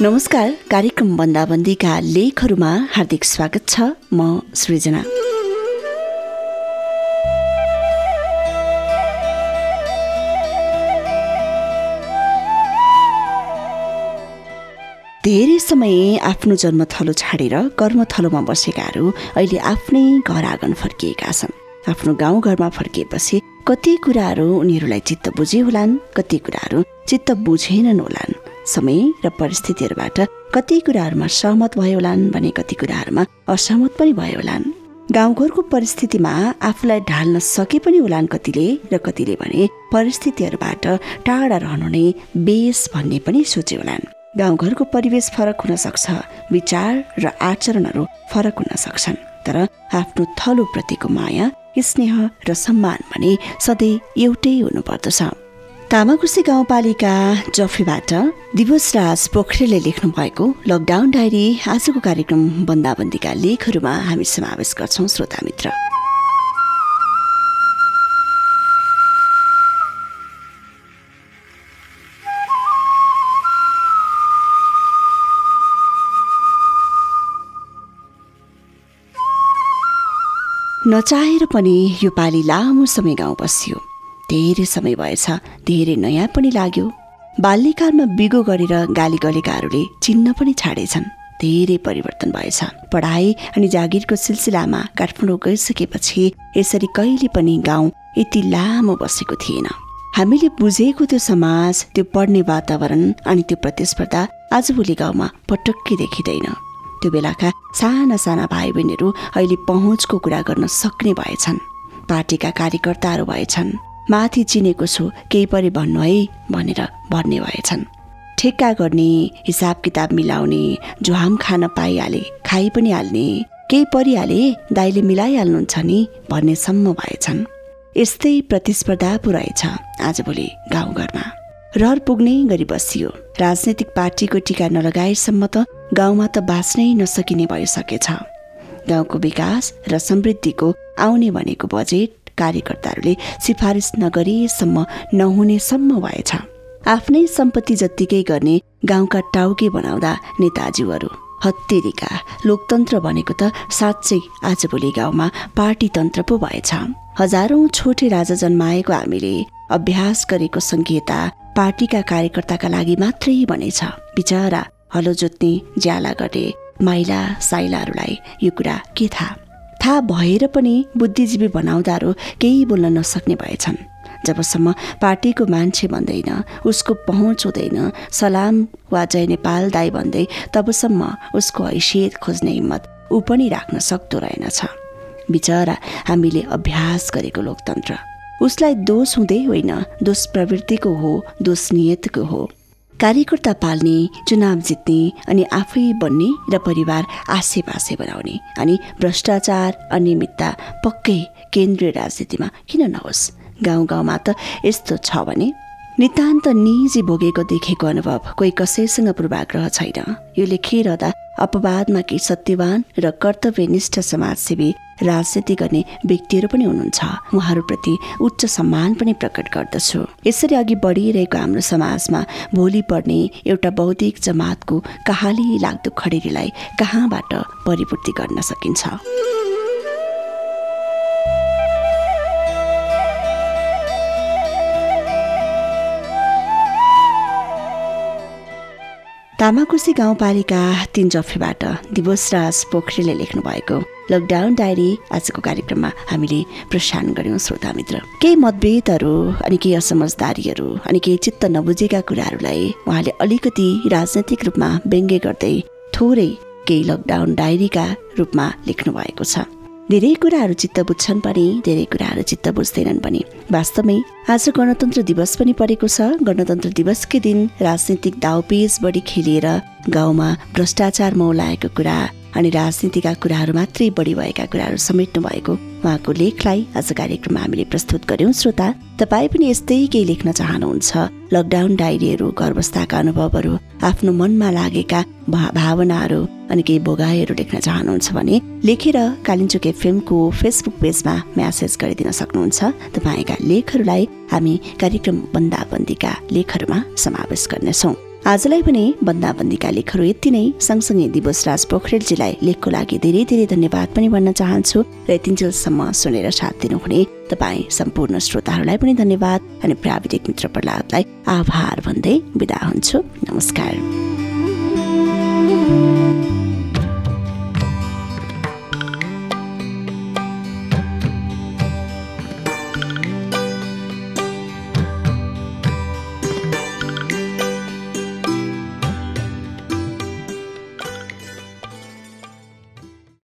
नमस्कार कार्यक्रम बन्दाबन्दीका लेखहरूमा हार्दिक स्वागत छ म सृजना। धेरै समय आफ्नो जन्मथलो छाडेर कर्मथलोमा बसेकाहरू अहिले आफ्नै घर आँगन फर्किएका छन्। आफ्नो गाउँघरमा फर्किएपछि कति कुराहरू उनीहरूलाई चित्त बुझे होलान् कति कुराहरू चित्त बुझेनन् होलान्। समय र परिस्थितिहरूबाट कति कुराहरूमा सहमत भयो होलान् भने कति कुराहरूमा असहमत पनि भयो होलान् गाउँघरको परिस्थितिमा आफूलाई ढाल्न सके पनि होलान् कतिले र कतिले भने परिस्थितिहरूबाट टाढा रहनु नै बेस भन्ने पनि सोचे होलान् गाउँघरको परिवेश फरक हुन सक्छ विचार र आचरणहरू फरक हुन सक्छन्। तर आफ्नो थलोप्रतिको माया स्नेह र सम्मान भने सधैँ एउटै हुनुपर्दछ। तामाकुसी गाउँपालिका जफीबाट दिवसराज पोखरेलले लेख्नु भएको लकडाउन डायरी आजको कार्यक्रम बन्दाबन्दीका लेखहरूमा हामी समावेश गर्छौँ श्रोता मित्र। नचाहेर पनि यो पालि लामो समय गाउँ बस्यो। धेरै समय भएछ धेरै नयाँ पनि लाग्यो। बाल्यकालमा बिगो गरेर गाली गलेकाहरूले चिन्न पनि छाडेछन्। धेरै परिवर्तन भएछ। पढाइ अनि जागिरको सिलसिलामा काठमाडौँ गइसकेपछि यसरी कहिले पनि गाउँ यति लामो बसेको थिएन। हामीले बुझेको त्यो समाज त्यो पढ्ने वातावरण अनि त्यो प्रतिस्पर्धा आजभोलि गाउँमा पटक्कै देखिँदैन। त्यो बेलाका साना साना भाइ बहिनीहरू अहिले पहुँचको कुरा गर्न सक्ने भएछन्। पार्टीका कार्यकर्ताहरू भएछन्। माथि चिनेको छु केही परि भन्नु है भनेर भन्ने भएछन्। ठेक्का गर्ने हिसाब किताब मिलाउने झुहाम खान पाइहाले खाइ पनि हाल्ने केही परिहाले दाइले मिलाइहाल्नुहुन्छ नि भन्नेसम्म भएछन्। यस्तै प्रतिस्पर्धा पो रहेछ आजभोलि गाउँघरमा। रहर पुग्ने गरी बसियो। राजनैतिक पार्टीको टिका नलगाएसम्म त गाउँमा त बाँच्नै नसकिने भइसकेछ। गाउँको विकास र समृद्धिको आउने भनेको बजेट कार्यकर्ताहरूले सिफारिस नगरेसम्म नहुनेसम्म भएछ। आफ्नै सम्पत्ति जत्तिकै गर्ने गाउँका टाउके बनाउँदा नेताजीहरू हत्तेरीका लोकतन्त्र भनेको त साँच्चै आजभोलि गाउँमा पार्टी तन्त्र पो भएछ। हजारौं छोटे राजा जन्माएको हामीले अभ्यास गरेको संहिता पार्टीका कार्यकर्ताका लागि मात्रै बनेछ। बिचरा हलो जोत्ने ज्याला गर्ने माइला साइलाहरूलाई यो कुरा के थाहा? थाहा भएर पनि बुद्धिजीवी बनाउँदाहरू केही बोल्न नसक्ने भएछन्। जबसम्म पार्टीको मान्छे भन्दैन उसको पहुँच हुँदैन सलाम वा जय नेपाल दाई भन्दै तबसम्म उसको हैसियत खोज्ने हिम्मत ऊ पनि राख्न सक्दो रहेनछ। बिचरा हामीले अभ्यास गरेको लोकतन्त्र। उसलाई दोष हुँदै होइन दोष प्रवृत्तिको हो दोष नियतको हो। कार्यकर्ता पाल्ने चुनाव जित्ने अनि आफै बन्ने र परिवार आसेपासे बनाउने अनि भ्रष्टाचार अनियमितता पक्कै केन्द्रीय राजनीतिमा किन नहोस्? गाउँ गाउँमा त यस्तो छ भने नितान्त निजी भोगेको देखेको अनुभव कोही कसैसँग पूर्वाग्रह छैन। यो लेखिरहँदा अपवादमा केही सत्यवान र कर्तव्यनिष्ठ समाजसेवी राजनीति गर्ने व्यक्तिहरू पनि हुनुहुन्छ। उहाँहरूप्रति उच्च सम्मान पनि प्रकट गर्दछु। यसरी अघि बढिरहेको हाम्रो समाजमा भोलि पर्ने एउटा बौद्धिक जमातको कहाली लाग्दो खडेरीलाई कहाँबाट परिपूर्ति गर्न सकिन्छ? तामाकुसी गाउँपालिका तिन जफेबाट दिवसराज पोखरेलले लेख्नु भएको लकडाउन डायरी आजको कार्यक्रममा हामीले प्रसारण गऱ्यौँ श्रोता मित्र। केही मतभेदहरू अनि केही असमझदारीहरू अनि केही चित्त नबुझेका कुराहरूलाई उहाँले अलिकति राजनैतिक रूपमा व्यङ्ग्य गर्दै थोरै केही लकडाउन डायरीका रूपमा लेख्नु भएको छ। धेरै कुराहरू चित्त बुझ्छन् पनि धेरै कुराहरू चित्त बुझ्दैनन् पनि। वास्तवमै आज गणतन्त्र दिवस पनि परेको छ। गणतन्त्र दिवसकै दिन राजनीतिक दाउपेज बढी खेलिएर गाउँमा भ्रष्टाचार मौलाएको कुरा अनि राजनीतिका कुराहरू मात्रै बढी भएका कुराहरू समेट्नु भएको उहाँको लेखलाई आज कार्यक्रममा हामीले प्रस्तुत गर्यौँ। श्रोता तपाईँ पनि यस्तै केही लेख्न चाहनुहुन्छ? लकडाउन डायरीहरू घरबस्ताका अनुभवहरू आफ्नो मनमा लागेका भावनाहरू अनि केही भोगाईहरू लेख्न चाहनुहुन्छ भने लेखेर कालिम्चोक एफएमको फेसबुक पेजमा म्यासेज गरिदिन सक्नुहुन्छ। तपाईँका लेखहरूलाई हामी कार्यक्रम बन्दाबन्दीका लेखहरूमा समावेश गर्नेछौँ। आजलाई पनि बन्दाबन्दीका लेखहरू यति नै। सँगसँगै दिवस राज पोखरेलजीलाई लेखको लागि धेरै धेरै धन्यवाद पनि भन्न चाहन्छु र यतिन्जेलसम्म सुनेर साथ दिनुहुने तपाईँ सम्पूर्ण श्रोताहरूलाई पनि धन्यवाद अनि प्राविधिक मित्र प्रहलादलाई आभार भन्दै बिदा हुन्छु। नमस्कार।